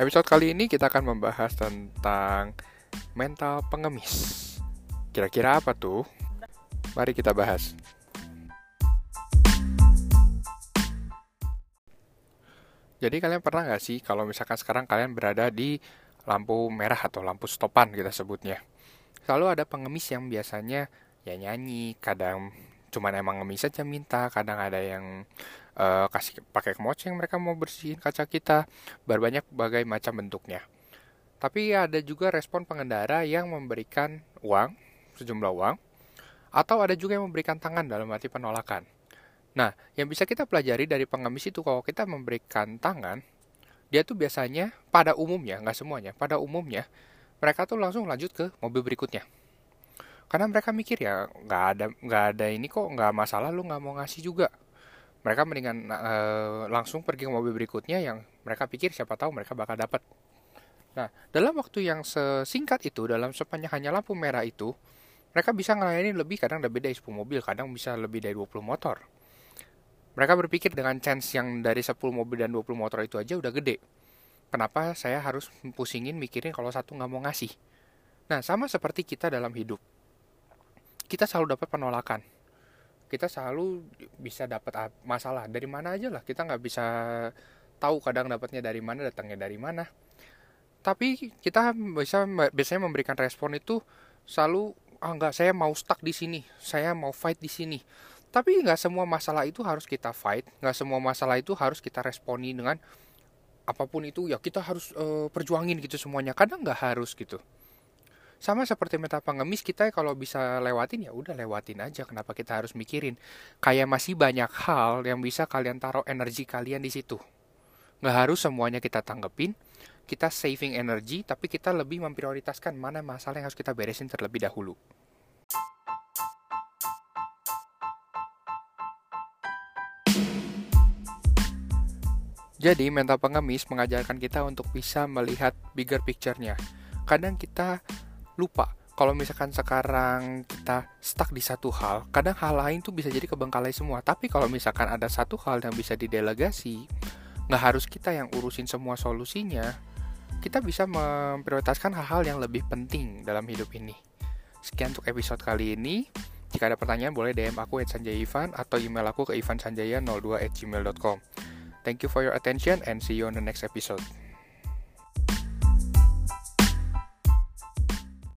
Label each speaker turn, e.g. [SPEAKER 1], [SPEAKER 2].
[SPEAKER 1] Episode kali ini kita akan membahas tentang mental pengemis. Kira-kira apa tuh? Mari kita bahas. Jadi kalian pernah nggak sih kalau misalkan sekarang kalian berada di lampu merah atau lampu stopan kita sebutnya. Selalu ada pengemis yang biasanya ya nyanyi, kadang cuman emang ngemis aja minta, kadang ada yang uh, kasih pakai kemoceng mereka mau bersihin kaca kita berbanyak berbagai macam bentuknya. Tapi ada juga respon pengendara yang memberikan uang sejumlah uang atau ada juga yang memberikan tangan dalam arti penolakan. Nah yang bisa kita pelajari dari pengemis itu kalau kita memberikan tangan dia tuh biasanya pada umumnya nggak semuanya pada umumnya mereka tuh langsung lanjut ke mobil berikutnya. Karena mereka mikir ya nggak ada nggak ada ini kok nggak masalah lu nggak mau ngasih juga mereka mendingan uh, langsung pergi ke mobil berikutnya yang mereka pikir siapa tahu mereka bakal dapat. Nah, dalam waktu yang sesingkat itu, dalam sepanjang hanya lampu merah itu, mereka bisa ngelayani lebih, kadang lebih dari 10 mobil, kadang bisa lebih dari 20 motor. Mereka berpikir dengan chance yang dari 10 mobil dan 20 motor itu aja udah gede. Kenapa saya harus pusingin mikirin kalau satu nggak mau ngasih? Nah, sama seperti kita dalam hidup. Kita selalu dapat penolakan kita selalu bisa dapat masalah dari mana aja lah. Kita nggak bisa tahu kadang dapatnya dari mana datangnya dari mana. Tapi kita bisa biasanya memberikan respon itu selalu ah nggak saya mau stuck di sini. Saya mau fight di sini. Tapi nggak semua masalah itu harus kita fight. Nggak semua masalah itu harus kita responi dengan apa pun itu. Ya kita harus uh, perjuangin gitu semuanya. Kadang nggak harus gitu sama seperti meta pengemis kita kalau bisa lewatin ya udah lewatin aja. Kenapa kita harus mikirin? Kayak masih banyak hal yang bisa kalian taruh energi kalian di situ. Nggak harus semuanya kita tanggepin kita saving energi tapi kita lebih memprioritaskan mana masalah yang harus kita beresin terlebih dahulu. Jadi mental pengemis mengajarkan kita untuk bisa melihat bigger picture-nya. Kadang kita lupa kalau misalkan sekarang kita stuck di satu hal, kadang hal lain tuh bisa jadi kebengkalai semua. Tapi kalau misalkan ada satu hal yang bisa didelegasi, nggak harus kita yang urusin semua solusinya, kita bisa memprioritaskan hal-hal yang lebih penting dalam hidup ini. Sekian untuk episode kali ini. Jika ada pertanyaan boleh DM aku at Sanjay Ivan atau email aku ke ivansanjaya02 at gmail.com. Thank you for your attention and see you on the next episode.